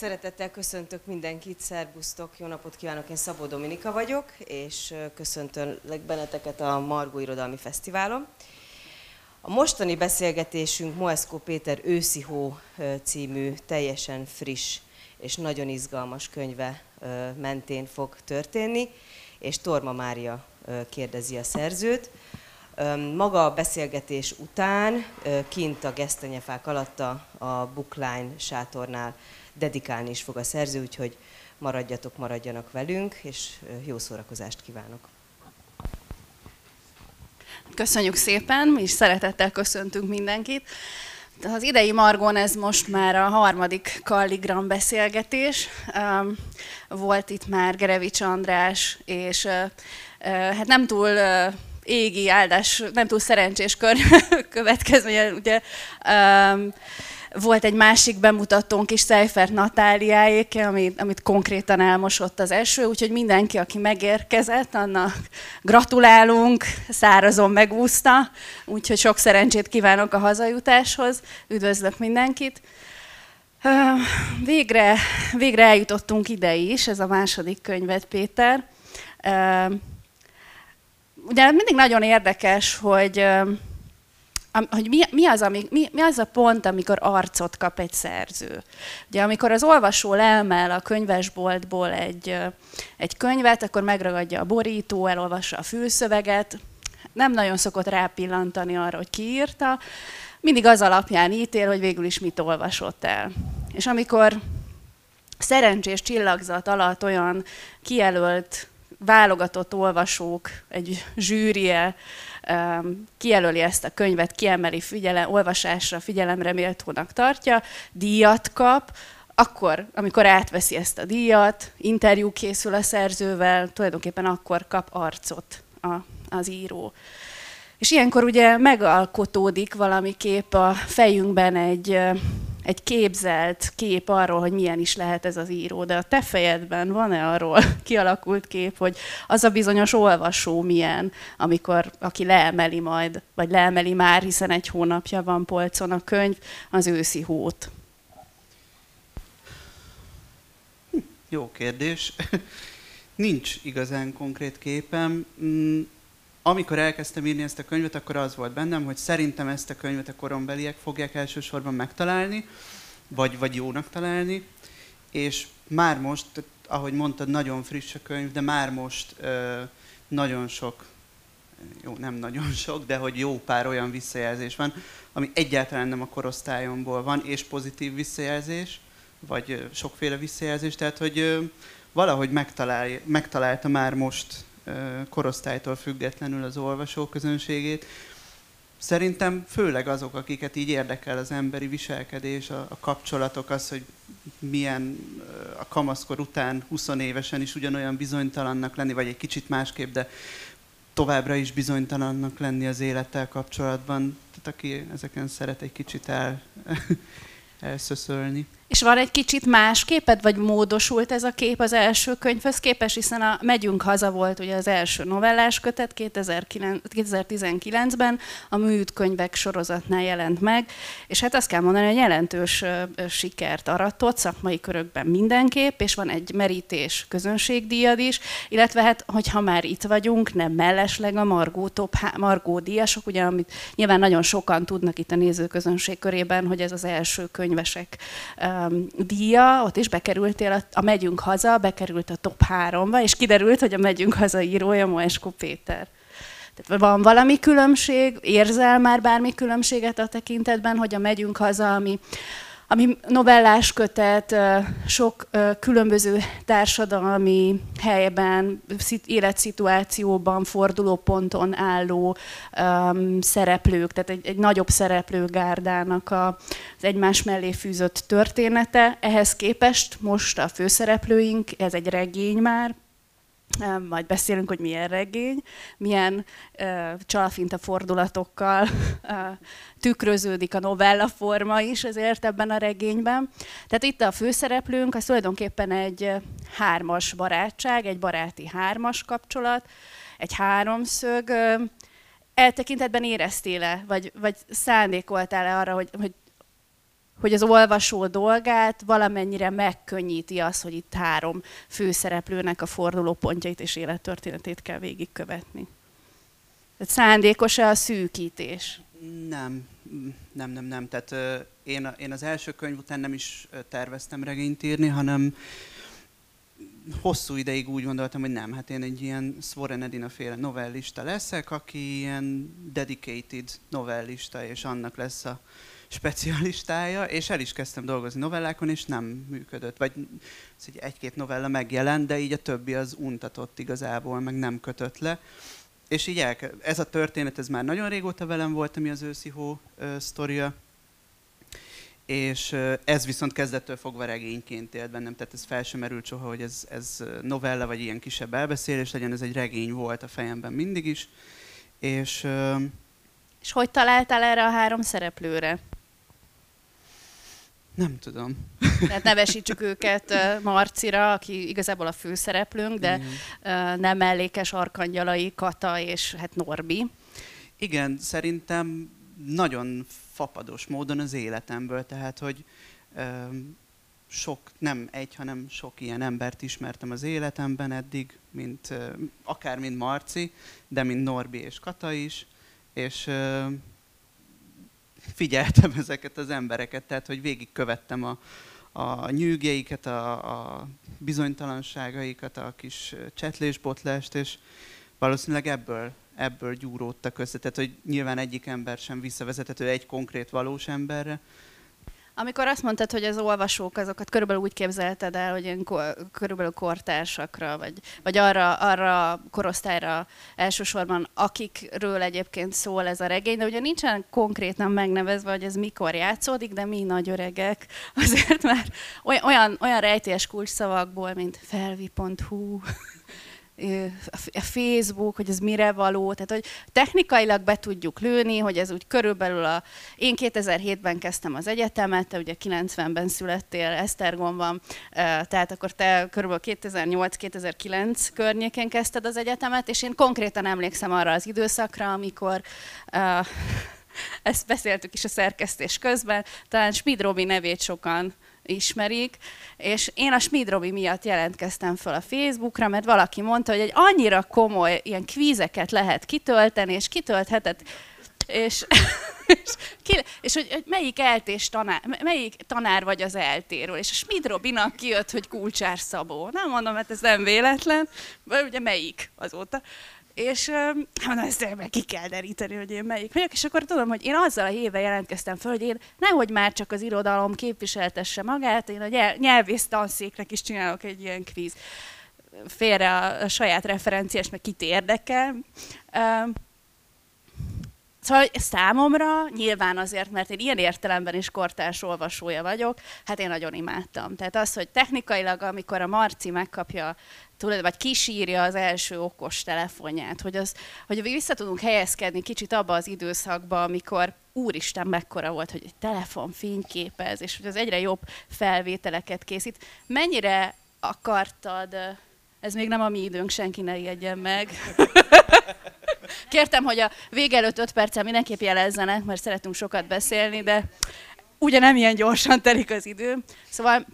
Szeretettel köszöntök mindenkit, szerbusztok, jó napot kívánok, én Szabó Dominika vagyok, és köszöntök benneteket a Margó Irodalmi Fesztiválon. A mostani beszélgetésünk Moeszkó Péter Őszi Hó című teljesen friss és nagyon izgalmas könyve mentén fog történni, és Torma Mária kérdezi a szerzőt. Maga a beszélgetés után kint a gesztenyefák alatt a Bookline sátornál dedikálni is fog a szerző, úgyhogy maradjatok, maradjanak velünk, és jó szórakozást kívánok! Köszönjük szépen, mi is szeretettel köszöntünk mindenkit. Az idei Margon ez most már a harmadik Kalligram beszélgetés. Volt itt már Gerevics András, és hát nem túl égi áldás, nem túl szerencsés kör következménye, ugye volt egy másik bemutatónk is, Seifert Natáliáék, amit, amit konkrétan elmosott az eső, úgyhogy mindenki, aki megérkezett, annak gratulálunk, szárazon megúszta, úgyhogy sok szerencsét kívánok a hazajutáshoz, üdvözlök mindenkit. Végre, végre eljutottunk ide is, ez a második könyvet, Péter. Ugye mindig nagyon érdekes, hogy hogy mi, mi, az, ami, mi, mi az a pont, amikor arcot kap egy szerző. Ugye amikor az olvasó elmel a könyvesboltból egy, egy könyvet, akkor megragadja a borító, elolvassa a fülszöveget, nem nagyon szokott rápillantani arra, hogy ki írta, mindig az alapján ítél, hogy végül is mit olvasott el. És amikor szerencsés csillagzat alatt olyan kijelölt, válogatott olvasók, egy zsűrie kijelöli ezt a könyvet, kiemeli figyelem, olvasásra, figyelemre méltónak tartja, díjat kap, akkor, amikor átveszi ezt a díjat, interjú készül a szerzővel, tulajdonképpen akkor kap arcot a, az író. És ilyenkor ugye megalkotódik valamiképp a fejünkben egy, egy képzelt kép arról, hogy milyen is lehet ez az író, de a te fejedben van-e arról kialakult kép, hogy az a bizonyos olvasó milyen, amikor aki leemeli majd, vagy leemeli már, hiszen egy hónapja van polcon a könyv, az őszi hót? Jó kérdés. Nincs igazán konkrét képem. Amikor elkezdtem írni ezt a könyvet, akkor az volt bennem, hogy szerintem ezt a könyvet a korombeliek fogják elsősorban megtalálni, vagy, vagy jónak találni, és már most, ahogy mondtad, nagyon friss a könyv, de már most ö, nagyon sok, jó, nem nagyon sok, de hogy jó pár olyan visszajelzés van, ami egyáltalán nem a korosztályomból van, és pozitív visszajelzés, vagy sokféle visszajelzés, tehát hogy ö, valahogy megtalál, megtalálta már most korosztálytól függetlenül az olvasó közönségét. Szerintem főleg azok, akiket így érdekel az emberi viselkedés, a, a kapcsolatok, az, hogy milyen a kamaszkor után 20 évesen is ugyanolyan bizonytalannak lenni, vagy egy kicsit másképp, de továbbra is bizonytalannak lenni az élettel kapcsolatban. Tehát aki ezeken szeret egy kicsit el, elszöszölni. És van egy kicsit más képed, vagy módosult ez a kép az első könyvhöz képest, hiszen a Megyünk haza volt ugye az első novellás kötet 2019-ben, a műt könyvek sorozatnál jelent meg, és hát azt kell mondani, hogy jelentős sikert aratott szakmai körökben mindenképp, és van egy merítés közönségdíjad is, illetve hát, hogyha már itt vagyunk, nem mellesleg a Margó, top, Margó díjasok, ugye, amit nyilván nagyon sokan tudnak itt a nézőközönség körében, hogy ez az első könyvesek um, díja, ott is bekerültél, a, a Megyünk Haza bekerült a top 3-ba, és kiderült, hogy a Megyünk Haza írója Moesko Péter. Tehát van valami különbség, érzel már bármi különbséget a tekintetben, hogy a Megyünk Haza, ami ami novellás kötet, sok különböző társadalmi helyben, életszituációban, fordulóponton álló szereplők, tehát egy, egy nagyobb szereplőgárdának a, az egymás mellé fűzött története. Ehhez képest most a főszereplőink, ez egy regény már, majd beszélünk, hogy milyen regény, milyen uh, csalfinta fordulatokkal tükröződik a novella forma is ezért ebben a regényben. Tehát itt a főszereplőnk, az tulajdonképpen egy hármas barátság, egy baráti hármas kapcsolat, egy háromszög. Eltekintetben éreztél-e, vagy, vagy szándékoltál-e arra, hogy, hogy hogy az olvasó dolgát valamennyire megkönnyíti az, hogy itt három főszereplőnek a fordulópontjait és élettörténetét kell végigkövetni. Tehát szándékos-e a szűkítés? Nem, nem, nem, nem. Tehát én, én az első könyv után nem is terveztem regényt írni, hanem hosszú ideig úgy gondoltam, hogy nem, hát én egy ilyen Svoren Edina féle novellista leszek, aki ilyen dedicated novellista, és annak lesz a specialistája, és el is kezdtem dolgozni novellákon, és nem működött. Vagy egy-két novella megjelent, de így a többi az untatott igazából, meg nem kötött le. És így el, ez a történet, ez már nagyon régóta velem volt, ami az őszi hó uh, sztoria, és ez viszont kezdettől fogva regényként élt bennem, tehát ez fel sem merült soha, hogy ez, ez novella vagy ilyen kisebb elbeszélés legyen, ez egy regény volt a fejemben mindig is. És, és hogy találtál erre a három szereplőre? Nem tudom. Tehát nevesítsük őket Marcira, aki igazából a főszereplőnk, de nem mellékes arkangyalai, Kata és hát Norbi. Igen, szerintem nagyon fapados módon az életemből, tehát hogy sok, nem egy, hanem sok ilyen embert ismertem az életemben eddig, mint, akár mint Marci, de mint Norbi és Kata is, és figyeltem ezeket az embereket, tehát hogy végigkövettem a, a nyűgjeiket, a, a bizonytalanságaikat, a kis csetlésbotlást, és valószínűleg ebből ebből gyúródtak össze. Tehát, hogy nyilván egyik ember sem visszavezethető egy konkrét valós emberre. Amikor azt mondtad, hogy az olvasók azokat körülbelül úgy képzelted el, hogy ilyen körülbelül kortársakra, vagy, vagy arra, arra korosztályra elsősorban, akikről egyébként szól ez a regény, de ugye nincsen konkrétan megnevezve, hogy ez mikor játszódik, de mi nagy öregek, azért már olyan, olyan rejtélyes kulcsszavakból, mint felvi.hu, a Facebook, hogy ez mire való, tehát hogy technikailag be tudjuk lőni, hogy ez úgy körülbelül a... Én 2007-ben kezdtem az egyetemet, te ugye 90-ben születtél Esztergomban, tehát akkor te körülbelül 2008-2009 környékén kezdted az egyetemet, és én konkrétan emlékszem arra az időszakra, amikor ezt beszéltük is a szerkesztés közben, talán Schmid Robi nevét sokan ismerik, és én a Schmid Robi miatt jelentkeztem fel a Facebookra, mert valaki mondta, hogy egy annyira komoly ilyen kvízeket lehet kitölteni, és kitöltheted, és, és, ki, és hogy, hogy melyik eltés tanár, melyik tanár vagy az eltéről, és a Schmid Robinak kijött, hogy Kulcsár Szabó. Nem mondom, mert ez nem véletlen, vagy ugye melyik azóta és hát mondom, ezt ki kell deríteni, hogy én melyik vagyok, és akkor tudom, hogy én azzal a híve jelentkeztem föl, hogy én nehogy már csak az irodalom képviseltesse magát, én a nyelvész tanszéknek is csinálok egy ilyen kvíz. Félre a, a saját referenciás, meg kit érdekel. Szóval számomra nyilván azért, mert én ilyen értelemben is kortárs olvasója vagyok, hát én nagyon imádtam. Tehát az, hogy technikailag, amikor a Marci megkapja, vagy kisírja az első okos telefonját, hogy, az, hogy vissza tudunk helyezkedni kicsit abba az időszakba, amikor úristen mekkora volt, hogy egy telefon fényképez, és hogy az egyre jobb felvételeket készít. Mennyire akartad, ez még nem a mi időnk, senki ne ijedjen meg. Kértem, hogy a vége előtt öt percen mindenképp jelezzenek, mert szeretünk sokat beszélni, de ugye nem ilyen gyorsan telik az idő. Szóval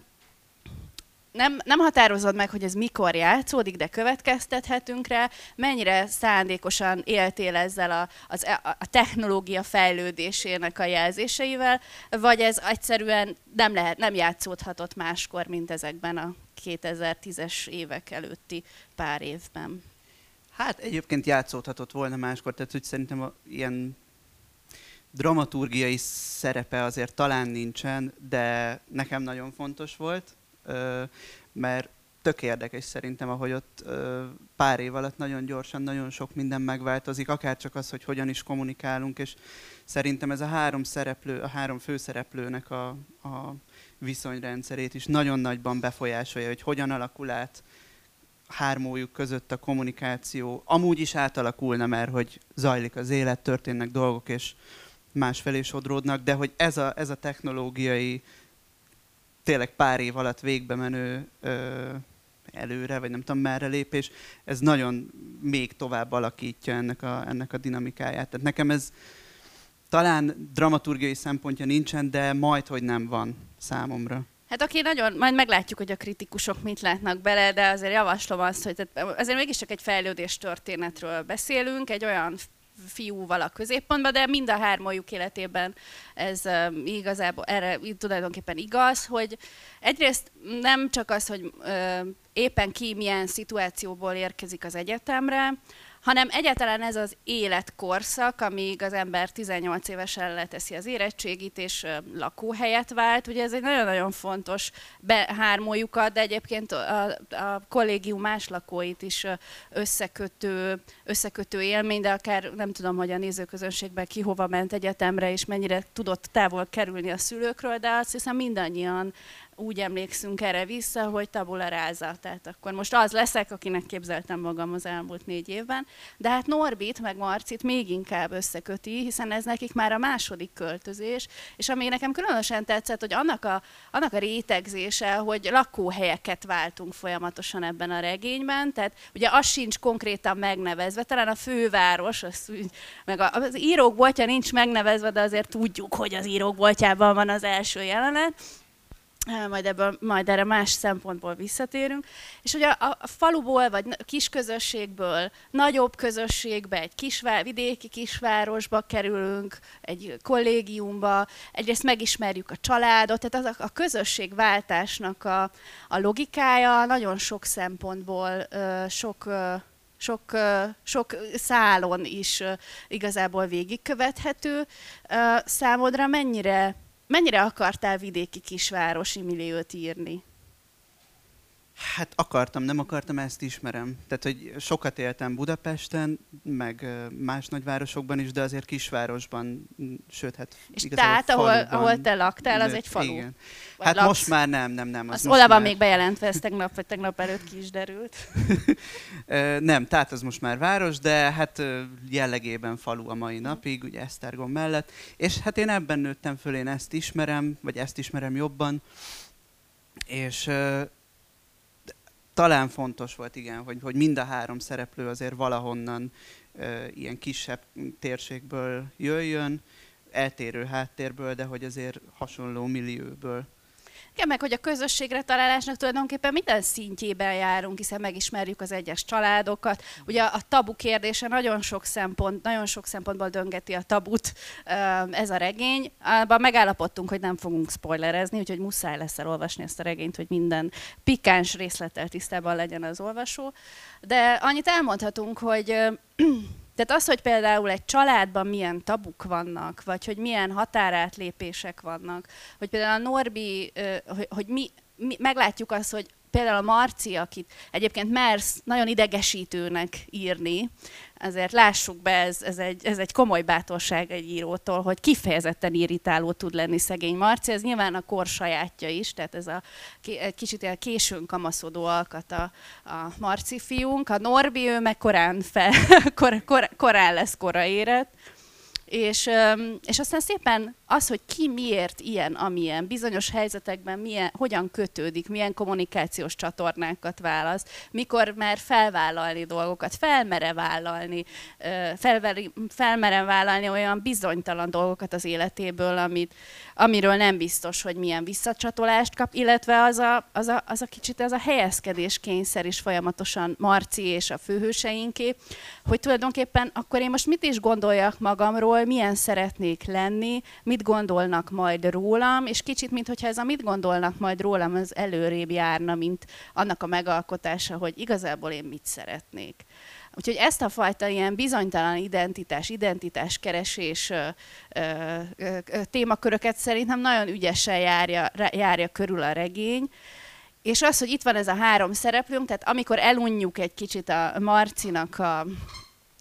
nem, nem határozod meg, hogy ez mikor játszódik, de következtethetünk rá, mennyire szándékosan éltél ezzel a, az, e, a technológia fejlődésének a jelzéseivel, vagy ez egyszerűen nem, lehet, nem játszódhatott máskor, mint ezekben a 2010-es évek előtti pár évben. Hát egyébként játszódhatott volna máskor, tehát hogy szerintem a, ilyen dramaturgiai szerepe azért talán nincsen, de nekem nagyon fontos volt, mert tök érdekes szerintem, ahogy ott pár év alatt nagyon gyorsan, nagyon sok minden megváltozik, akár csak az, hogy hogyan is kommunikálunk, és szerintem ez a három szereplő, a három főszereplőnek a, a viszonyrendszerét is nagyon nagyban befolyásolja, hogy hogyan alakul át hármójuk között a kommunikáció. Amúgy is átalakulna, mert hogy zajlik az élet, történnek dolgok, és másfelé sodródnak, de hogy ez a, ez a technológiai, tényleg pár év alatt végbe menő ö, előre, vagy nem tudom merre lépés, ez nagyon még tovább alakítja ennek a, ennek a dinamikáját. Tehát nekem ez, talán dramaturgiai szempontja nincsen, de majd, hogy nem van számomra. Hát oké, nagyon, majd meglátjuk, hogy a kritikusok mit látnak bele, de azért javaslom azt, hogy tehát azért mégiscsak egy fejlődés történetről beszélünk, egy olyan fiúval a középpontban, de mind a hármójuk életében ez uh, igazából erre tulajdonképpen igaz, hogy egyrészt nem csak az, hogy uh, éppen ki milyen szituációból érkezik az egyetemre, hanem egyáltalán ez az életkorszak, amíg az ember 18 évesen leteszi az érettségit, és lakóhelyet vált. Ugye ez egy nagyon-nagyon fontos hármójukat, de egyébként a, a kollégium más lakóit is összekötő, összekötő élmény, de akár nem tudom, hogy a nézőközönségben ki hova ment egyetemre, és mennyire tudott távol kerülni a szülőkről, de azt hiszem mindannyian úgy emlékszünk erre vissza, hogy tabula ráza. Tehát akkor most az leszek, akinek képzeltem magam az elmúlt négy évben. De hát Norbit meg Marcit még inkább összeköti, hiszen ez nekik már a második költözés, és ami nekem különösen tetszett, hogy annak a, annak a rétegzése, hogy lakóhelyeket váltunk folyamatosan ebben a regényben, tehát ugye az sincs konkrétan megnevezve, talán a főváros, az, meg az írók boltja nincs megnevezve, de azért tudjuk, hogy az írók boltjában van az első jelenet, majd, ebből, majd erre más szempontból visszatérünk. És hogy a, a faluból, vagy kisközösségből nagyobb közösségbe, egy kisvá, vidéki kisvárosba kerülünk, egy kollégiumba, egyrészt megismerjük a családot, tehát az a, a közösségváltásnak a, a logikája nagyon sok szempontból sok sok, sok szálon is igazából végigkövethető. Számodra mennyire mennyire akartál vidéki kisvárosi milliót írni? Hát akartam, nem akartam, ezt ismerem. Tehát, hogy sokat éltem Budapesten, meg más nagyvárosokban is, de azért kisvárosban, sőt, hát És tehát, ahol, ahol te laktál, az egy falu? Igen. hát laksz? most már nem, nem, nem. Az, az oda van már... még bejelentve, ez tegnap vagy tegnap előtt ki is derült. nem, tehát az most már város, de hát jellegében falu a mai napig, ugye Esztergom mellett. És hát én ebben nőttem föl, én ezt ismerem, vagy ezt ismerem jobban. És talán fontos volt, igen, hogy, hogy mind a három szereplő azért valahonnan e, ilyen kisebb térségből jöjjön, eltérő háttérből, de hogy azért hasonló millióből. Igen, meg hogy a közösségre találásnak tulajdonképpen minden szintjében járunk, hiszen megismerjük az egyes családokat. Ugye a tabu kérdése nagyon sok szempont, nagyon sok szempontból döngeti a tabut ez a regény. Abban megállapodtunk, hogy nem fogunk spoilerezni, úgyhogy muszáj lesz elolvasni ezt a regényt, hogy minden pikáns részlettel tisztában legyen az olvasó. De annyit elmondhatunk, hogy tehát az, hogy például egy családban milyen tabuk vannak, vagy hogy milyen határátlépések vannak, hogy például a Norbi, hogy, hogy mi, mi meglátjuk azt, hogy például a Marci, akit egyébként mersz nagyon idegesítőnek írni, ezért lássuk be, ez, ez, egy, ez egy komoly bátorság egy írótól, hogy kifejezetten irritáló tud lenni szegény Marci. Ez nyilván a kor sajátja is, tehát ez a kicsit ilyen későn kamaszodó alkat a, a Marci fiunk. A Norbi, ő meg korán, fel, kor, kor, korán lesz koraérett. És, és aztán szépen az, hogy ki miért ilyen, amilyen, bizonyos helyzetekben milyen, hogyan kötődik, milyen kommunikációs csatornákat választ, mikor mer felvállalni dolgokat, felmere vállalni, felveri, felmerem vállalni olyan bizonytalan dolgokat az életéből, amit, amiről nem biztos, hogy milyen visszacsatolást kap, illetve az a, az a, az a kicsit ez a helyezkedés kényszer is folyamatosan Marci és a főhőseinké, hogy tulajdonképpen akkor én most mit is gondoljak magamról, milyen szeretnék lenni, mit gondolnak majd rólam, és kicsit, mintha ez a mit gondolnak majd rólam, az előrébb járna, mint annak a megalkotása, hogy igazából én mit szeretnék. Úgyhogy ezt a fajta ilyen bizonytalan identitás, identitás keresés ö, ö, ö, témaköröket szerintem nagyon ügyesen járja, járja körül a regény. És az, hogy itt van ez a három szereplőnk, tehát amikor elunjuk egy kicsit a Marcinak a,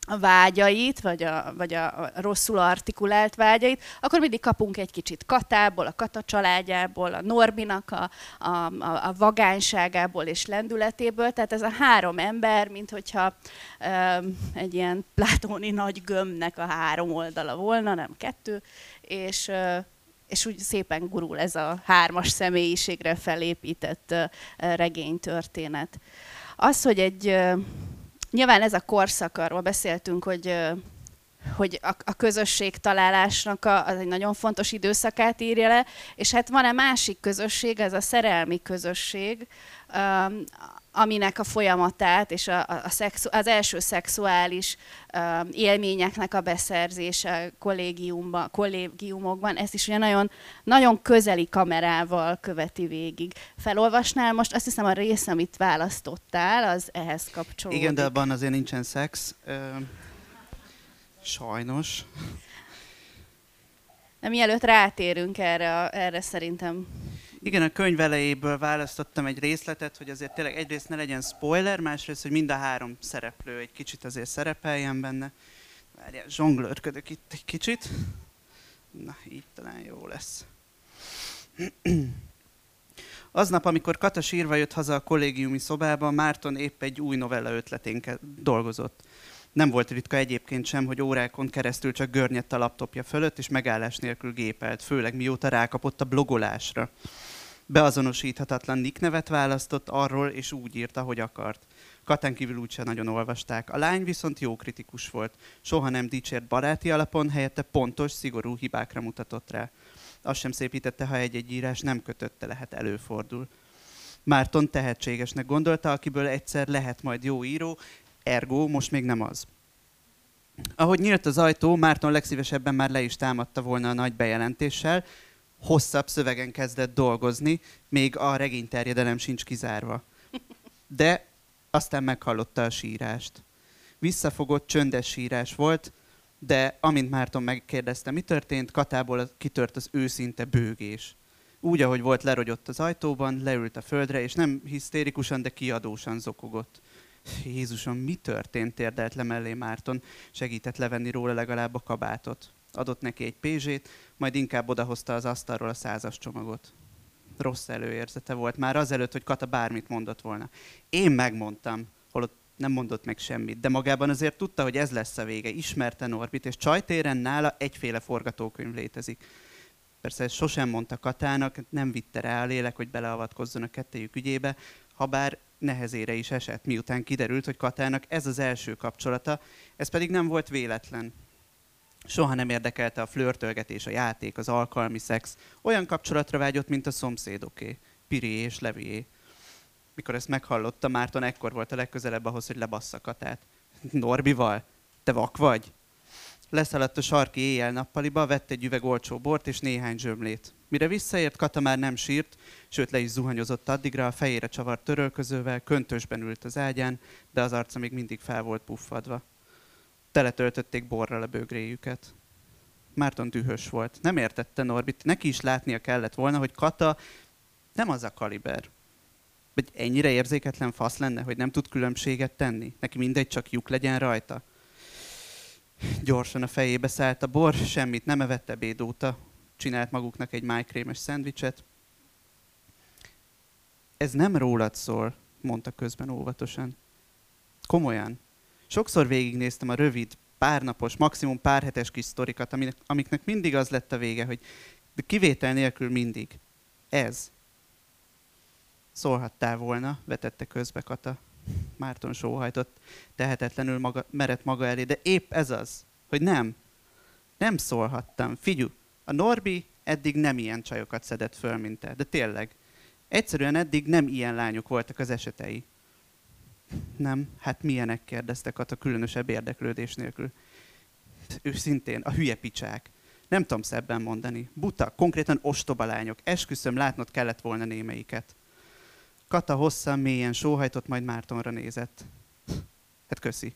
a vágyait, vagy a, vagy a rosszul artikulált vágyait, akkor mindig kapunk egy kicsit Katából, a Kata családjából, a Norbinak a, a, a, a vagányságából és lendületéből. Tehát ez a három ember, mint hogyha um, egy ilyen platóni nagy gömbnek a három oldala volna, nem kettő, és uh, és úgy szépen gurul ez a hármas személyiségre felépített uh, regénytörténet. Az, hogy egy uh, Nyilván ez a korszak, arról beszéltünk, hogy hogy a, a közösség találásnak a, az egy nagyon fontos időszakát írja le, és hát van-e másik közösség, ez a szerelmi közösség, aminek a folyamatát és a, a, a szexu, az első szexuális um, élményeknek a beszerzése kollégiumban, kollégiumokban, ezt is ugye nagyon, nagyon közeli kamerával követi végig. Felolvasnál most azt hiszem a rész, amit választottál, az ehhez kapcsolódik. Igen, de abban azért nincsen szex. Sajnos. De mielőtt rátérünk erre, erre szerintem... Igen, a könyv elejéből választottam egy részletet, hogy azért tényleg egyrészt ne legyen spoiler, másrészt, hogy mind a három szereplő egy kicsit azért szerepeljen benne. Várjál, zsonglőrködök itt egy kicsit. Na, így talán jó lesz. Aznap, amikor Kata sírva jött haza a kollégiumi szobába, Márton épp egy új novella ötletén dolgozott. Nem volt ritka egyébként sem, hogy órákon keresztül csak görnyedt a laptopja fölött, és megállás nélkül gépelt, főleg mióta rákapott a blogolásra. Beazonosíthatatlan nick nevet választott arról, és úgy írta, hogy akart. Katán kívül úgyse nagyon olvasták. A lány viszont jó kritikus volt. Soha nem dicsért baráti alapon, helyette pontos, szigorú hibákra mutatott rá. Azt sem szépítette, ha egy-egy írás nem kötötte lehet, előfordul. Márton tehetségesnek gondolta, akiből egyszer lehet majd jó író, ergo most még nem az. Ahogy nyílt az ajtó, Márton legszívesebben már le is támadta volna a nagy bejelentéssel, hosszabb szövegen kezdett dolgozni, még a regényterjedelem sincs kizárva. De aztán meghallotta a sírást. Visszafogott, csöndes sírás volt, de amint Márton megkérdezte, mi történt, Katából kitört az őszinte bőgés. Úgy, ahogy volt, lerogyott az ajtóban, leült a földre, és nem hisztérikusan, de kiadósan zokogott. Jézusom, mi történt? térdelt le mellé Márton, segített levenni róla legalább a kabátot. Adott neki egy pézsét, majd inkább odahozta az asztalról a százas csomagot. Rossz előérzete volt már azelőtt, hogy Kata bármit mondott volna. Én megmondtam, holott nem mondott meg semmit, de magában azért tudta, hogy ez lesz a vége. Ismerte Norbit, és csajtéren nála egyféle forgatókönyv létezik. Persze ezt sosem mondta Katának, nem vitte rá a lélek, hogy beleavatkozzon a kettejük ügyébe, ha bár nehezére is esett, miután kiderült, hogy Katának ez az első kapcsolata, ez pedig nem volt véletlen. Soha nem érdekelte a flörtölgetés, a játék, az alkalmi szex. Olyan kapcsolatra vágyott, mint a szomszédoké, Piri és Levié. Mikor ezt meghallotta, Márton ekkor volt a legközelebb ahhoz, hogy lebassza Katát. Norbival? Te vak vagy? Leszaladt a sarki éjjel-nappaliba, vett egy üveg olcsó bort és néhány zsömlét. Mire visszaért, Kata már nem sírt, sőt le is zuhanyozott addigra, a fejére csavart törölközővel, köntösben ült az ágyán, de az arca még mindig fel volt puffadva. Teletöltötték borral a bögréjüket. Márton dühös volt. Nem értette Norbit, neki is látnia kellett volna, hogy Kata nem az a kaliber. Vagy ennyire érzéketlen fasz lenne, hogy nem tud különbséget tenni. Neki mindegy, csak lyuk legyen rajta. Gyorsan a fejébe szállt a bor, semmit nem evett ebéd óta. Csinált maguknak egy májkrémes szendvicset. Ez nem rólad szól, mondta közben óvatosan. Komolyan. Sokszor végignéztem a rövid, párnapos, maximum pár hetes kis sztorikat, amiknek mindig az lett a vége, hogy de kivétel nélkül mindig. Ez. Szólhattál volna, vetette közbe Kata. Márton sóhajtott, tehetetlenül maga, merett maga elé, de épp ez az, hogy nem. Nem szólhattam. Figyú, a Norbi eddig nem ilyen csajokat szedett föl, mint te, de tényleg. Egyszerűen eddig nem ilyen lányok voltak az esetei. Nem, hát milyenek kérdeztek a különösebb érdeklődés nélkül. Őszintén, a hülye picsák. Nem tudom szebben mondani. Buta, konkrétan ostoba lányok. Esküszöm, látnod kellett volna némelyiket. Kata hosszan, mélyen sóhajtott, majd Mártonra nézett. Hát köszi.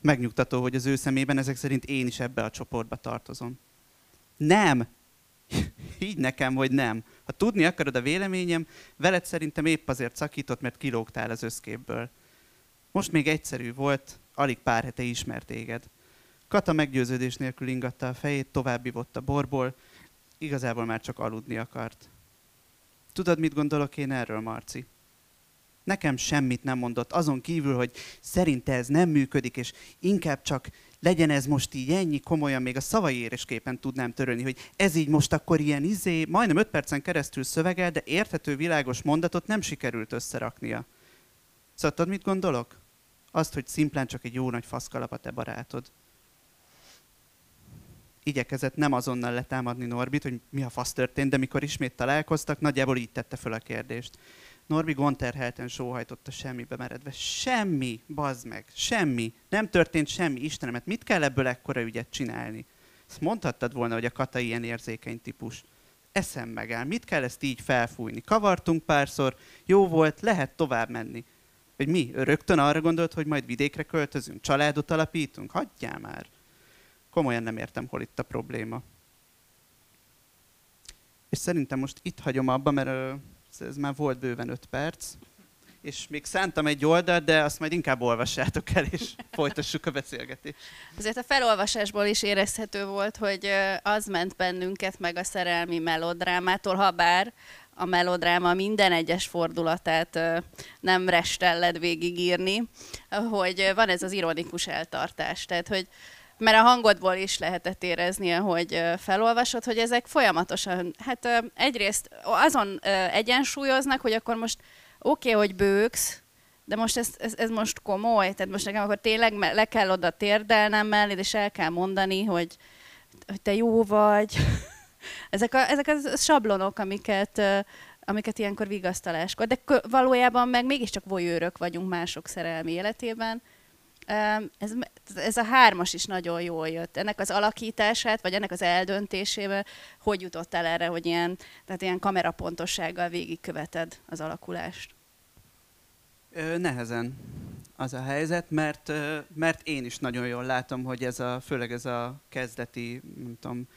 Megnyugtató, hogy az ő szemében ezek szerint én is ebbe a csoportba tartozom. Nem! Így nekem, hogy nem. Ha tudni akarod a véleményem, veled szerintem épp azért szakított, mert kilógtál az összképből. Most még egyszerű volt, alig pár hete ismert téged. Kata meggyőződés nélkül ingatta a fejét, további a borból, igazából már csak aludni akart. Tudod, mit gondolok én erről, Marci? Nekem semmit nem mondott, azon kívül, hogy szerinte ez nem működik, és inkább csak legyen ez most így ennyi, komolyan még a szavai éresképpen tudnám törölni, hogy ez így most akkor ilyen izé, majdnem öt percen keresztül szövegel, de érthető, világos mondatot nem sikerült összeraknia. Szóval tudod, mit gondolok? Azt, hogy szimplán csak egy jó nagy faszkalap a te barátod. igyekezett nem azonnal letámadni Norbit, hogy mi a fasz történt, de mikor ismét találkoztak, nagyjából így tette föl a kérdést. Norbi gonterhelten sóhajtotta semmibe meredve. Semmi, bazd meg, semmi. Nem történt semmi, Istenemet, mit kell ebből ekkora ügyet csinálni? Ezt mondhattad volna, hogy a Kata ilyen érzékeny típus. Eszem megáll, mit kell ezt így felfújni? Kavartunk párszor, jó volt, lehet tovább menni. Hogy mi, rögtön arra gondolt, hogy majd vidékre költözünk, családot alapítunk? Hagyjál már. Komolyan nem értem, hol itt a probléma. És szerintem most itt hagyom abba, mert ez már volt bőven öt perc, és még szántam egy oldalt, de azt majd inkább olvassátok el, és folytassuk a beszélgetést. Azért a felolvasásból is érezhető volt, hogy az ment bennünket meg a szerelmi melodrámától, ha bár a melodráma minden egyes fordulatát nem restelled végigírni, hogy van ez az ironikus eltartás. Tehát, hogy mert a hangodból is lehetett érezni, hogy felolvasod, hogy ezek folyamatosan, hát egyrészt azon egyensúlyoznak, hogy akkor most oké, okay, hogy bőksz, de most ez, ez, ez most komoly, tehát most nekem akkor tényleg le kell oda térdelnem mellé, és el kell mondani, hogy, hogy te jó vagy. Ezek, a, ezek a sablonok, amiket, amiket ilyenkor vigasztaláskor, de valójában meg mégiscsak voyőrök vagyunk mások szerelmi életében, ez, ez a hármas is nagyon jól jött. Ennek az alakítását, vagy ennek az eldöntésével, hogy jutott el erre, hogy ilyen, tehát ilyen kamerapontossággal végigköveted az alakulást? Nehezen az a helyzet, mert, mert én is nagyon jól látom, hogy ez a, főleg ez a kezdeti, nem tudom,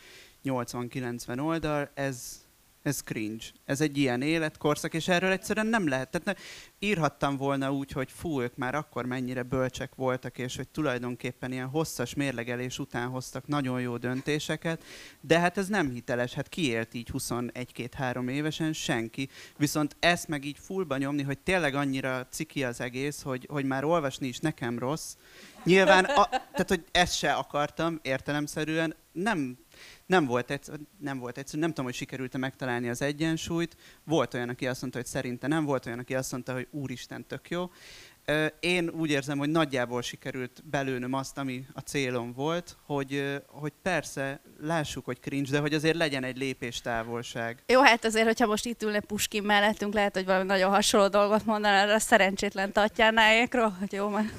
80-90 oldal, ez, ez cringe. Ez egy ilyen életkorszak, és erről egyszerűen nem lehet. Tehát írhattam volna úgy, hogy fú, ők már akkor mennyire bölcsek voltak, és hogy tulajdonképpen ilyen hosszas mérlegelés után hoztak nagyon jó döntéseket, de hát ez nem hiteles, hát kiélt így 21-2-3 évesen senki. Viszont ezt meg így fullba nyomni, hogy tényleg annyira ciki az egész, hogy, hogy már olvasni is nekem rossz. Nyilván, a, tehát hogy ezt se akartam értelemszerűen, nem nem volt, egyszerű, nem volt egyszerű, nem tudom, hogy sikerült-e megtalálni az egyensúlyt. Volt olyan, aki azt mondta, hogy szerinte nem, volt olyan, aki azt mondta, hogy úristen, tök jó. Én úgy érzem, hogy nagyjából sikerült belőnöm azt, ami a célom volt, hogy, hogy persze lássuk, hogy cringe, de hogy azért legyen egy lépéstávolság. Jó, hát azért, hogyha most itt ülne Puskin mellettünk, lehet, hogy valami nagyon hasonló dolgot mondaná a szerencsétlen Tatjánáékról, hogy jó, mert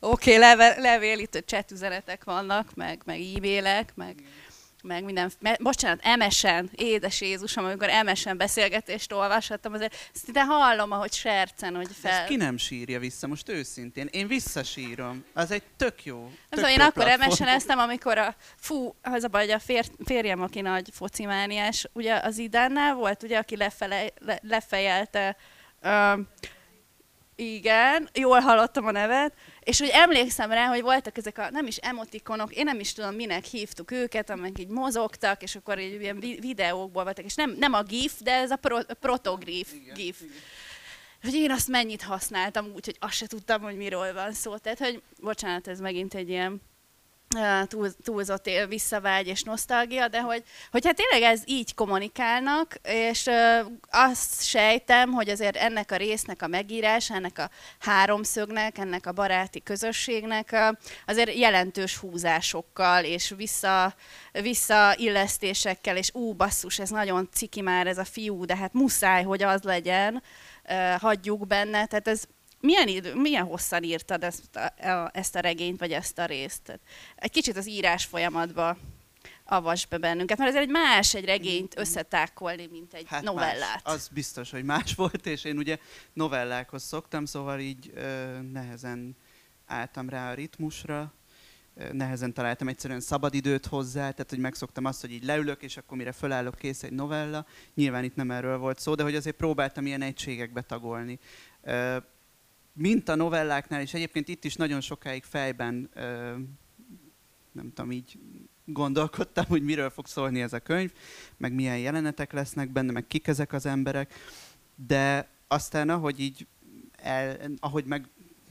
oké, okay, levél, levél, itt chat üzenetek vannak, meg, meg e-mailek, meg... Igen meg minden, bocsánat, emesen, édes Jézusom, amikor emesen beszélgetést olvashattam, azért szinte hallom, ahogy sercen, hogy fel... Ezt ki nem sírja vissza, most őszintén. Én visszasírom. Az egy tök jó. Tök jó én akkor emesen eztem, amikor a, fú, az a baj, hogy a fér, férjem, aki nagy focimániás, ugye az Idánnál volt, ugye, aki lefele, le, lefejelte uh, igen, jól hallottam a nevet, és hogy emlékszem rá, hogy voltak ezek a, nem is emotikonok, én nem is tudom, minek hívtuk őket, amelyek így mozogtak, és akkor így ilyen videókból voltak, és nem, nem a GIF, de ez a pro, protogrif GIF. Igen. Hogy én azt mennyit használtam, úgyhogy azt se tudtam, hogy miről van szó. Tehát, hogy bocsánat, ez megint egy ilyen túl, túlzott visszavágy és nosztalgia, de hogy, hogy hát tényleg ez így kommunikálnak, és azt sejtem, hogy azért ennek a résznek a megírása, ennek a háromszögnek, ennek a baráti közösségnek azért jelentős húzásokkal és vissza, visszaillesztésekkel, és ú, basszus, ez nagyon ciki már ez a fiú, de hát muszáj, hogy az legyen, hagyjuk benne, tehát ez milyen, idő, milyen hosszan írtad ezt a, ezt a regényt, vagy ezt a részt? Egy kicsit az írás folyamatba avas be bennünket, mert azért egy más egy regényt összetákolni, mint egy hát novellát. Más. Az biztos, hogy más volt, és én ugye novellákhoz szoktam, szóval így ö, nehezen álltam rá a ritmusra, nehezen találtam egyszerűen szabadidőt hozzá, tehát hogy megszoktam azt, hogy így leülök, és akkor mire fölállok, kész egy novella. Nyilván itt nem erről volt szó, de hogy azért próbáltam ilyen egységekbe tagolni mint a novelláknál, és egyébként itt is nagyon sokáig fejben, nem tudom, így gondolkodtam, hogy miről fog szólni ez a könyv, meg milyen jelenetek lesznek benne, meg kik ezek az emberek, de aztán ahogy így, el, ahogy meg,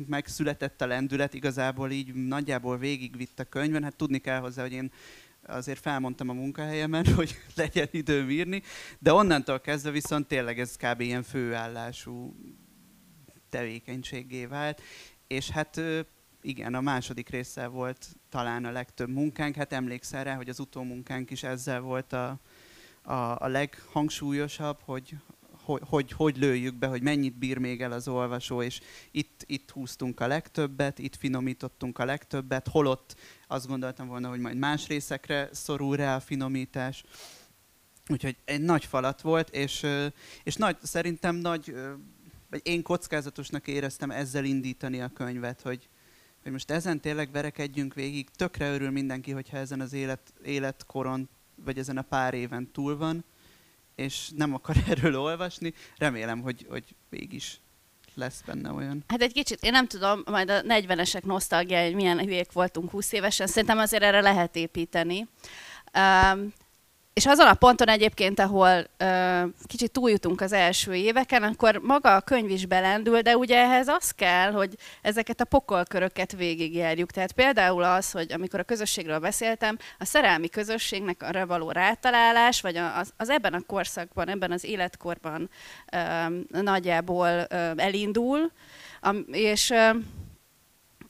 megszületett a lendület, igazából így nagyjából végigvitt a könyvön, hát tudni kell hozzá, hogy én azért felmondtam a munkahelyemen, hogy legyen időm írni, de onnantól kezdve viszont tényleg ez kb. ilyen főállású tevékenységé vált, és hát igen, a második résszel volt talán a legtöbb munkánk. Hát emlékszel rá, hogy az utómunkánk is ezzel volt a, a, a leghangsúlyosabb, hogy, hogy, hogy hogy lőjük be, hogy mennyit bír még el az olvasó, és itt, itt húztunk a legtöbbet, itt finomítottunk a legtöbbet, holott azt gondoltam volna, hogy majd más részekre szorul rá a finomítás. Úgyhogy egy nagy falat volt, és, és nagy, szerintem nagy, vagy én kockázatosnak éreztem ezzel indítani a könyvet, hogy, hogy most ezen tényleg verekedjünk végig. Tökre örül mindenki, hogyha ezen az élet, életkoron, vagy ezen a pár éven túl van, és nem akar erről olvasni. Remélem, hogy, hogy mégis lesz benne olyan. Hát egy kicsit, én nem tudom, majd a 40-esek nosztalgia, hogy milyen hülyék voltunk 20 évesen, szerintem azért erre lehet építeni. Um, és azon a ponton egyébként, ahol ö, kicsit túljutunk az első éveken, akkor maga a könyv is belendül, de ugye ehhez az kell, hogy ezeket a pokolköröket végigjárjuk. Tehát például az, hogy amikor a közösségről beszéltem, a szerelmi közösségnek arra való rátalálás, vagy az, az ebben a korszakban, ebben az életkorban ö, nagyjából ö, elindul, és ö,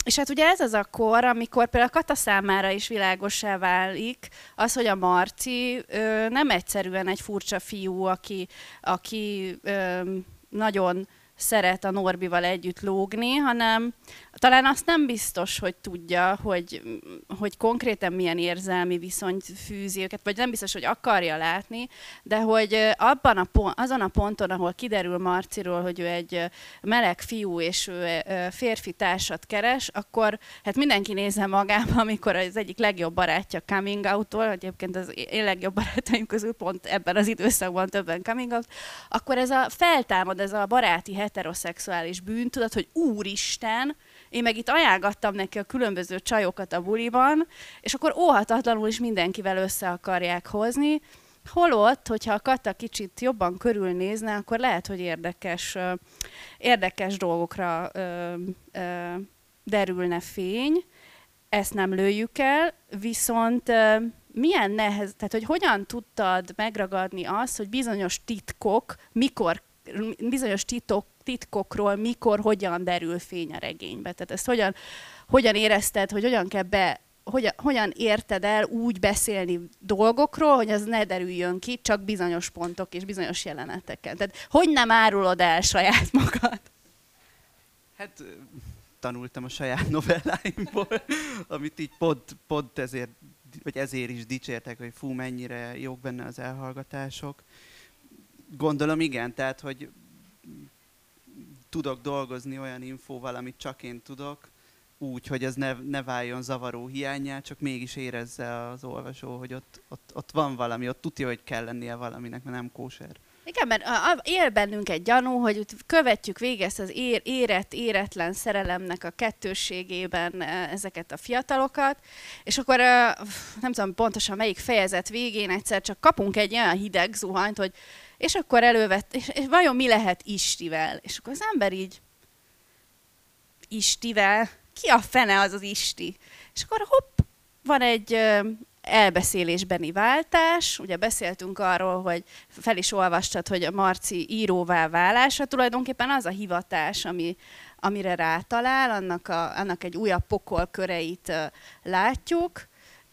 és hát ugye ez az a kor, amikor például Kata számára is világosá válik az, hogy a Marci ö, nem egyszerűen egy furcsa fiú, aki, aki ö, nagyon szeret a Norbival együtt lógni, hanem talán azt nem biztos, hogy tudja, hogy, hogy konkrétan milyen érzelmi viszony fűzi őket, vagy nem biztos, hogy akarja látni, de hogy abban a pont, azon a ponton, ahol kiderül Marciról, hogy ő egy meleg fiú, és ő férfi társat keres, akkor hát mindenki nézze magába, amikor az egyik legjobb barátja coming out-tól, egyébként az én legjobb barátaim közül pont ebben az időszakban többen coming out, akkor ez a feltámad, ez a baráti heteroszexuális bűntudat, hogy úristen, én meg itt ajánlgattam neki a különböző csajokat a buliban, és akkor óhatatlanul is mindenkivel össze akarják hozni, Holott, hogyha a Kata kicsit jobban körülnézne, akkor lehet, hogy érdekes, érdekes dolgokra derülne fény. Ezt nem lőjük el, viszont milyen nehez, tehát hogy hogyan tudtad megragadni azt, hogy bizonyos titkok, mikor bizonyos titok, titkokról mikor, hogyan derül fény a regénybe. Tehát ezt hogyan, hogyan érezted, hogy hogyan kell be, hogyan, hogyan érted el úgy beszélni dolgokról, hogy az ne derüljön ki, csak bizonyos pontok és bizonyos jeleneteken. Tehát hogy nem árulod el saját magad? Hát tanultam a saját novelláimból, amit így pont, pont ezért, vagy ezért is dicsértek, hogy fú, mennyire jók benne az elhallgatások. Gondolom igen, tehát, hogy tudok dolgozni olyan infóval, amit csak én tudok, úgy, hogy ez ne, ne váljon zavaró hiányá, csak mégis érezze az olvasó, hogy ott, ott, ott van valami, ott tudja, hogy kell lennie valaminek, mert nem kóser. Igen, mert él bennünk egy gyanú, hogy követjük végig ezt az ér, érett, éretlen szerelemnek a kettősségében e, ezeket a fiatalokat, és akkor nem tudom pontosan melyik fejezet végén egyszer csak kapunk egy olyan hideg zuhanyt, hogy és akkor elővett, és, és vajon mi lehet Istivel? És akkor az ember így, Istivel? Ki a fene az az Isti? És akkor hopp, van egy elbeszélésbeni váltás. Ugye beszéltünk arról, hogy fel is olvastad, hogy a Marci íróvá válása tulajdonképpen az a hivatás, ami, amire rátalál, annak, a, annak egy újabb pokol köreit látjuk,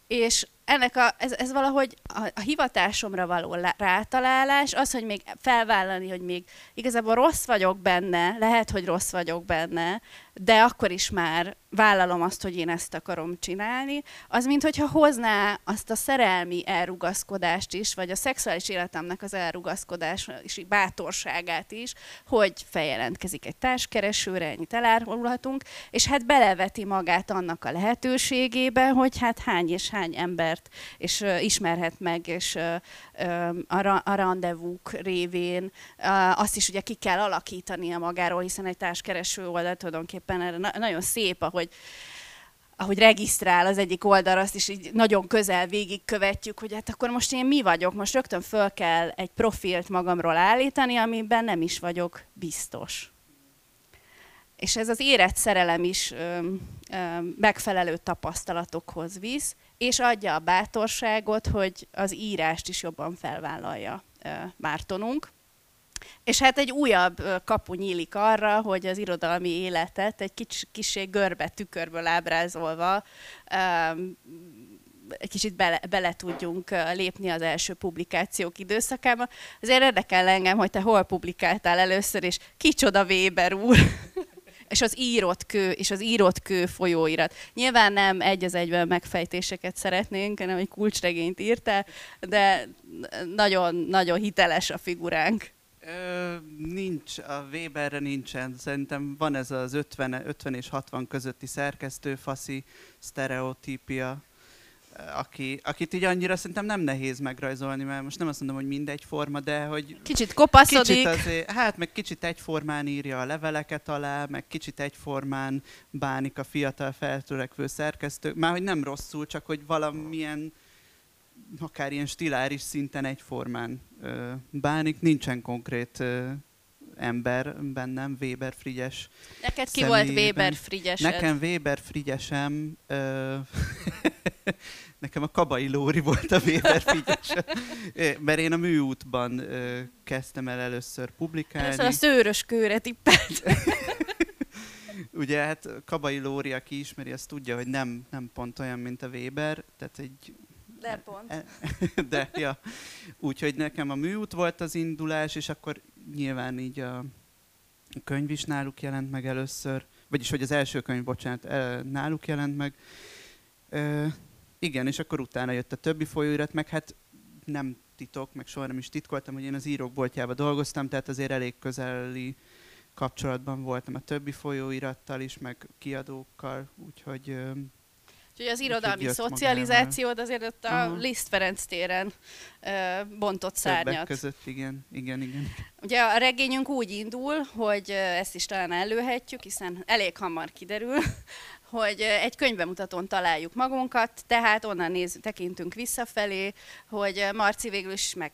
és ennek a, ez, ez valahogy a, a hivatásomra való rátalálás, az, hogy még felvállalni, hogy még igazából rossz vagyok benne, lehet, hogy rossz vagyok benne, de akkor is már vállalom azt, hogy én ezt akarom csinálni, az mint hogyha hozná azt a szerelmi elrugaszkodást is, vagy a szexuális életemnek az elrugaszkodás és bátorságát is, hogy feljelentkezik egy társkeresőre, ennyit elárulhatunk, és hát beleveti magát annak a lehetőségébe, hogy hát hány és hány embert és uh, ismerhet meg, és uh, a, ra- a rendezvúk révén. Uh, azt is ugye ki kell alakítania magáról, hiszen egy társkereső oldal tulajdonképpen erre na- nagyon szép, ahogy ahogy regisztrál az egyik oldal, azt is így nagyon közel végigkövetjük, hogy hát akkor most én mi vagyok, most rögtön föl kell egy profilt magamról állítani, amiben nem is vagyok biztos. És ez az érett szerelem is ö, ö, megfelelő tapasztalatokhoz visz, és adja a bátorságot, hogy az írást is jobban felvállalja ö, Mártonunk. És hát egy újabb kapu nyílik arra, hogy az irodalmi életet egy kis, kisé görbe tükörből ábrázolva um, egy kicsit bele, bele tudjunk lépni az első publikációk időszakába. Azért érdekel engem, hogy te hol publikáltál először, és kicsoda Weber úr és az írott kő, és az írott kő folyóirat. Nyilván nem egy az egyben megfejtéseket szeretnénk, hanem egy kulcsregényt írtál, de nagyon-nagyon hiteles a figuránk. Ö, nincs, a Weberre nincsen. Szerintem van ez az 50, 50 és 60 közötti szerkesztőfaszi sztereotípia, aki, akit így annyira szerintem nem nehéz megrajzolni, mert most nem azt mondom, hogy mindegy forma, de hogy... Kicsit kopaszodik. Kicsit azért, hát meg kicsit egyformán írja a leveleket alá, meg kicsit egyformán bánik a fiatal feltörekvő szerkesztő. Már hogy nem rosszul, csak hogy valamilyen akár ilyen stiláris szinten egyformán bánik, nincsen konkrét ember bennem, Weber Frigyes Neked ki személyében. volt Weber Frigyes? Nekem Weber Frigyesem, ö, nekem a Kabai Lóri volt a Weber Frigyes, mert én a műútban ö, kezdtem el először publikálni. Először a szőrös kőre tippelt. Ugye hát Kabai Lóri, aki ismeri, azt tudja, hogy nem, nem pont olyan, mint a Weber, tehát egy de pont. De, ja. Úgyhogy nekem a műút volt az indulás, és akkor nyilván így a könyv is náluk jelent meg először, vagyis hogy az első könyv, bocsánat, náluk jelent meg. E, igen, és akkor utána jött a többi folyóirat, meg hát nem titok, meg soha nem is titkoltam, hogy én az írók boltjába dolgoztam, tehát azért elég közeli kapcsolatban voltam a többi folyóirattal is, meg kiadókkal, úgyhogy Úgyhogy az irodalmi szocializációd azért ott a Aha. Liszt Ferenc téren ö, bontott szárnyat. Többek között, igen, igen, igen. Ugye a regényünk úgy indul, hogy ezt is talán előhetjük, hiszen elég hamar kiderül, hogy egy könyvemutatón találjuk magunkat, tehát onnan néz, tekintünk visszafelé, hogy Marci végül is meg,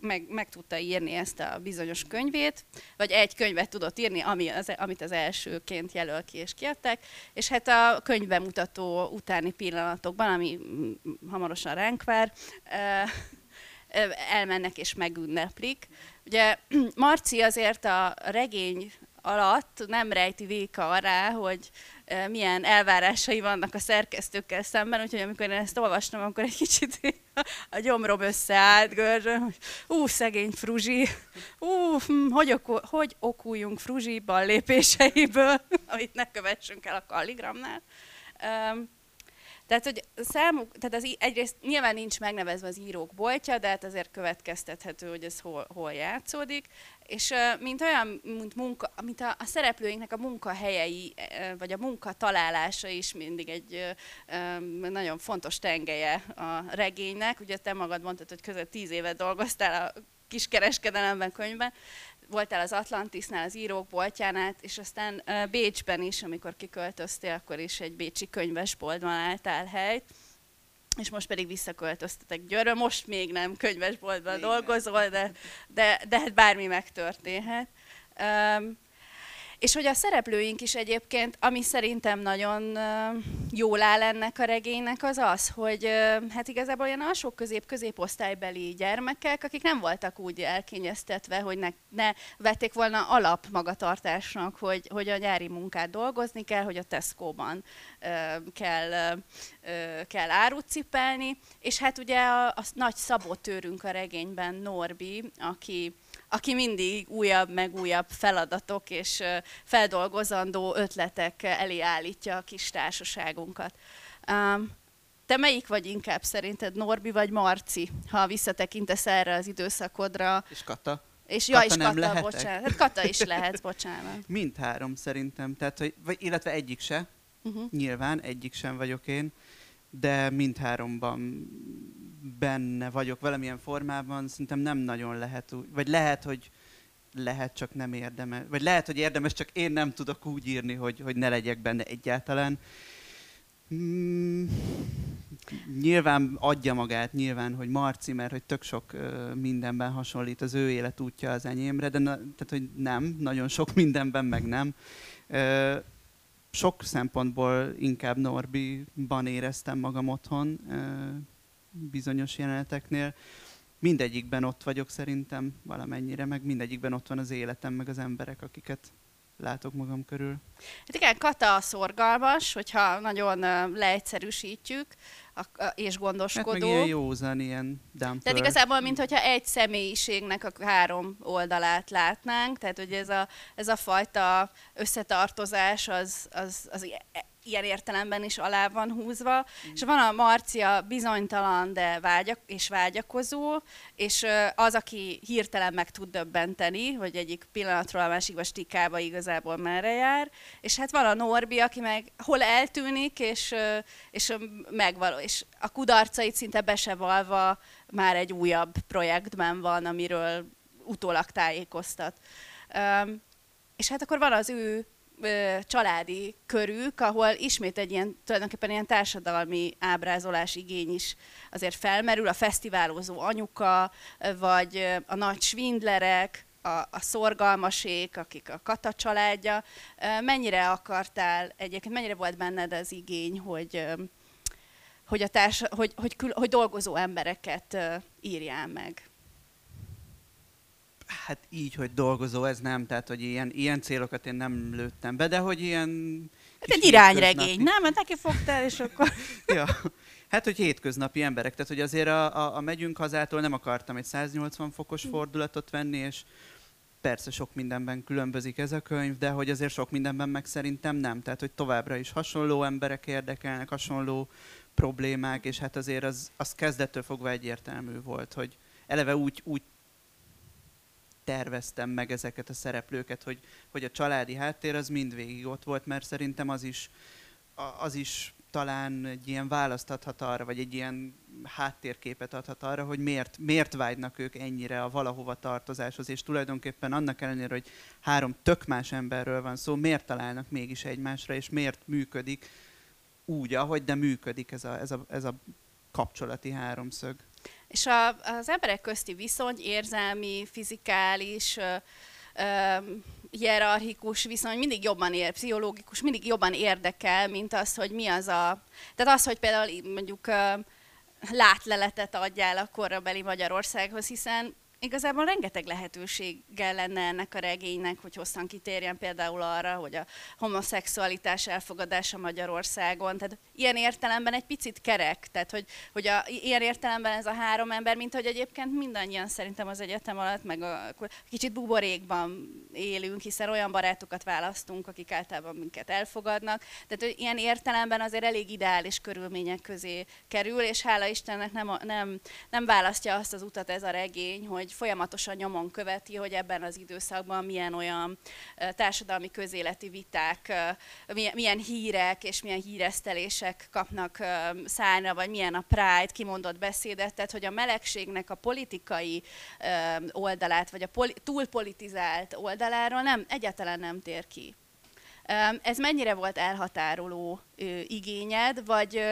meg, meg tudta írni ezt a bizonyos könyvét, vagy egy könyvet tudott írni, ami az, amit az elsőként jelöl ki és kiadták, és hát a könyvemutató utáni pillanatokban, ami hamarosan ránk vár, elmennek és megünneplik. Ugye Marci azért a regény alatt nem rejti véka arra, hogy milyen elvárásai vannak a szerkesztőkkel szemben, úgyhogy amikor én ezt olvastam, akkor egy kicsit a gyomrom összeállt görzsön, hogy ú, szegény Fruzsi, ú, hm, hogy, oku, hogy okuljunk Fruzsi lépéseiből, amit ne kövessünk el a kalligramnál. Tehát, hogy számuk, tehát az, egyrészt nyilván nincs megnevezve az írók boltja, de hát azért következtethető, hogy ez hol, hol játszódik. És mint olyan, mint, munka, mint a, a szereplőinknek a munkahelyei, vagy a munka találása is mindig egy nagyon fontos tengelye a regénynek. Ugye te magad mondtad, hogy között tíz évet dolgoztál a kiskereskedelemben, könyvben, voltál az Atlantisnál, az írók boltjánál, és aztán Bécsben is, amikor kiköltöztél, akkor is egy bécsi könyvesboltban álltál helyt és most pedig visszaköltöztetek Győrbe, most még nem könyvesboltban még dolgozol, de, de, de hát bármi megtörténhet. Um, és hogy a szereplőink is egyébként, ami szerintem nagyon jól áll ennek a regénynek, az az, hogy hát igazából olyan alsó közép középosztálybeli gyermekek, akik nem voltak úgy elkényeztetve, hogy ne, ne vették volna alap magatartásnak, hogy, hogy a nyári munkát dolgozni kell, hogy a Tesco-ban kell, kell árut cipelni, és hát ugye a, a nagy szabotőrünk a regényben Norbi, aki aki mindig újabb, meg újabb feladatok és feldolgozandó ötletek elé állítja a kis társaságunkat. Te melyik vagy inkább szerinted, Norbi vagy Marci, ha visszatekintesz erre az időszakodra? És Kata? És ja, Kata és Kata, lehetek? bocsánat. Hát Kata is lehet, bocsánat. Mindhárom szerintem, tehát, hogy, vagy, illetve egyik se. Uh-huh. Nyilván, egyik sem vagyok én, de mindháromban benne vagyok valamilyen formában, szerintem nem nagyon lehet úgy, vagy lehet, hogy lehet, csak nem érdemes, vagy lehet, hogy érdemes, csak én nem tudok úgy írni, hogy, hogy ne legyek benne egyáltalán. Mm, nyilván adja magát, nyilván, hogy Marci, mert hogy tök sok uh, mindenben hasonlít az ő életútja az enyémre, de na, tehát, hogy nem, nagyon sok mindenben meg nem. Uh, sok szempontból inkább Norbiban éreztem magam otthon. Uh, bizonyos jeleneteknél. mindegyikben ott vagyok szerintem valamennyire, meg mindegyikben ott van az életem, meg az emberek, akiket látok magam körül. Hát igen, Kata szorgalmas, hogyha nagyon leegyszerűsítjük, és gondoskodó. Hát meg ilyen józan, ilyen dumper. Tehát igazából, mintha egy személyiségnek a három oldalát látnánk, tehát hogy ez a, ez a fajta összetartozás az, az, az ilyen értelemben is alá van húzva, mm. és van a Marcia bizonytalan, de vágyak, és vágyakozó, és az, aki hirtelen meg tud döbbenteni, hogy egyik pillanatról a másikba stikába igazából merre jár, és hát van a Norbi, aki meg hol eltűnik, és, és megvaló, és a kudarcait szinte be se valva már egy újabb projektben van, amiről utólag tájékoztat. És hát akkor van az ő családi körük, ahol ismét egy ilyen, tulajdonképpen ilyen társadalmi ábrázolás igény is azért felmerül, a fesztiválozó anyuka, vagy a nagy svindlerek, a, a szorgalmasék, akik a Kata családja. Mennyire akartál egyébként, mennyire volt benned az igény, hogy, hogy, a társ, hogy, hogy, hogy, hogy dolgozó embereket írjál meg? Hát így, hogy dolgozó, ez nem, tehát hogy ilyen, ilyen célokat én nem lőttem be, de hogy ilyen... Hát egy irányregény, nem? Mert neki fogtál, és akkor... ja. Hát, hogy hétköznapi emberek, tehát hogy azért a, a, a megyünk hazától nem akartam egy 180 fokos hm. fordulatot venni, és persze sok mindenben különbözik ez a könyv, de hogy azért sok mindenben meg szerintem nem. Tehát, hogy továbbra is hasonló emberek érdekelnek, hasonló problémák, és hát azért az, az kezdettől fogva egyértelmű volt, hogy eleve úgy, úgy terveztem meg ezeket a szereplőket, hogy, hogy a családi háttér az mindvégig ott volt, mert szerintem az is, az is talán egy ilyen választ adhat arra, vagy egy ilyen háttérképet adhat arra, hogy miért, miért vágynak ők ennyire a valahova tartozáshoz, és tulajdonképpen annak ellenére, hogy három tök más emberről van szó, miért találnak mégis egymásra, és miért működik úgy, ahogy, de működik ez a, ez a, ez a kapcsolati háromszög. És a, az emberek közti viszony, érzelmi, fizikális, ö, hierarchikus viszony mindig jobban ér, pszichológikus, mindig jobban érdekel, mint az, hogy mi az a... Tehát az, hogy például mondjuk ö, látleletet adjál a korabeli Magyarországhoz, hiszen igazából rengeteg lehetőséggel lenne ennek a regénynek, hogy hosszan kitérjen például arra, hogy a homoszexualitás elfogadása Magyarországon. Tehát ilyen értelemben egy picit kerek, tehát hogy, hogy a, ilyen értelemben ez a három ember, mint hogy egyébként mindannyian szerintem az egyetem alatt, meg a, kicsit buborékban élünk, hiszen olyan barátokat választunk, akik általában minket elfogadnak. Tehát hogy ilyen értelemben azért elég ideális körülmények közé kerül, és hála Istennek nem, nem, nem választja azt az utat ez a regény, hogy folyamatosan nyomon követi, hogy ebben az időszakban milyen olyan társadalmi közéleti viták, milyen hírek és milyen híresztelések kapnak szárna, vagy milyen a Pride kimondott beszédet, tehát hogy a melegségnek a politikai oldalát, vagy a poli- túlpolitizált oldaláról nem, egyáltalán nem tér ki. Ez mennyire volt elhatároló igényed, vagy,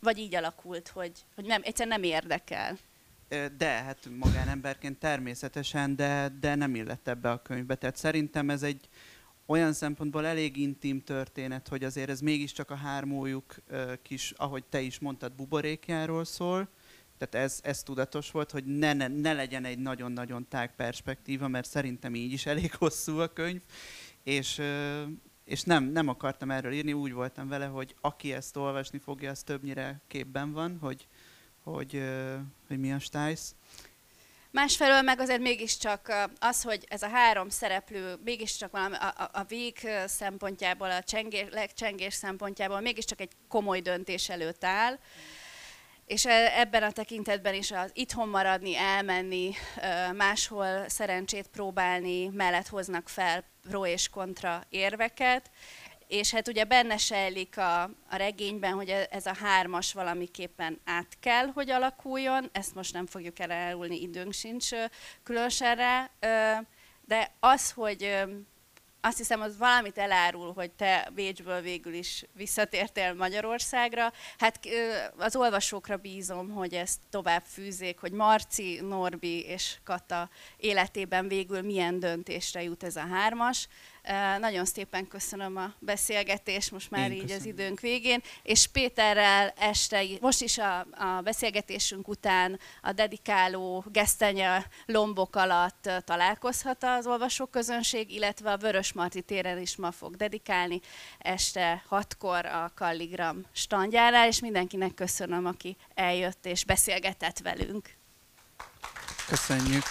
vagy így alakult, hogy, hogy nem, egyszerűen nem érdekel? De, hát magánemberként természetesen, de, de nem illett ebbe a könyvbe. Tehát szerintem ez egy olyan szempontból elég intim történet, hogy azért ez mégiscsak a hármójuk kis, ahogy te is mondtad, buborékjáról szól. Tehát ez, ez tudatos volt, hogy ne, ne, ne legyen egy nagyon-nagyon tág perspektíva, mert szerintem így is elég hosszú a könyv. És, és nem, nem akartam erről írni, úgy voltam vele, hogy aki ezt olvasni fogja, az többnyire képben van, hogy, hogy, hogy mi a stájsz. Másfelől meg azért mégiscsak az, hogy ez a három szereplő mégiscsak valami a, a, a vég szempontjából, a csengés, legcsengés szempontjából mégiscsak egy komoly döntés előtt áll. És e, ebben a tekintetben is az itthon maradni, elmenni, máshol szerencsét próbálni, mellett hoznak fel pro és kontra érveket és hát ugye benne sejlik a, a regényben, hogy e, ez a hármas valamiképpen át kell, hogy alakuljon, ezt most nem fogjuk elárulni, időnk sincs különösen rá, de az, hogy azt hiszem, az valamit elárul, hogy te Bécsből végül is visszatértél Magyarországra. Hát az olvasókra bízom, hogy ezt tovább fűzzék, hogy Marci, Norbi és Kata életében végül milyen döntésre jut ez a hármas. Nagyon szépen köszönöm a beszélgetést, most már Én így köszönöm. az időnk végén, és Péterrel este, most is a, a beszélgetésünk után a dedikáló gesztenye lombok alatt találkozhat az olvasóközönség, illetve a Vörös Marti téren is ma fog dedikálni este hatkor a Kalligram standjára, és mindenkinek köszönöm, aki eljött és beszélgetett velünk. Köszönjük!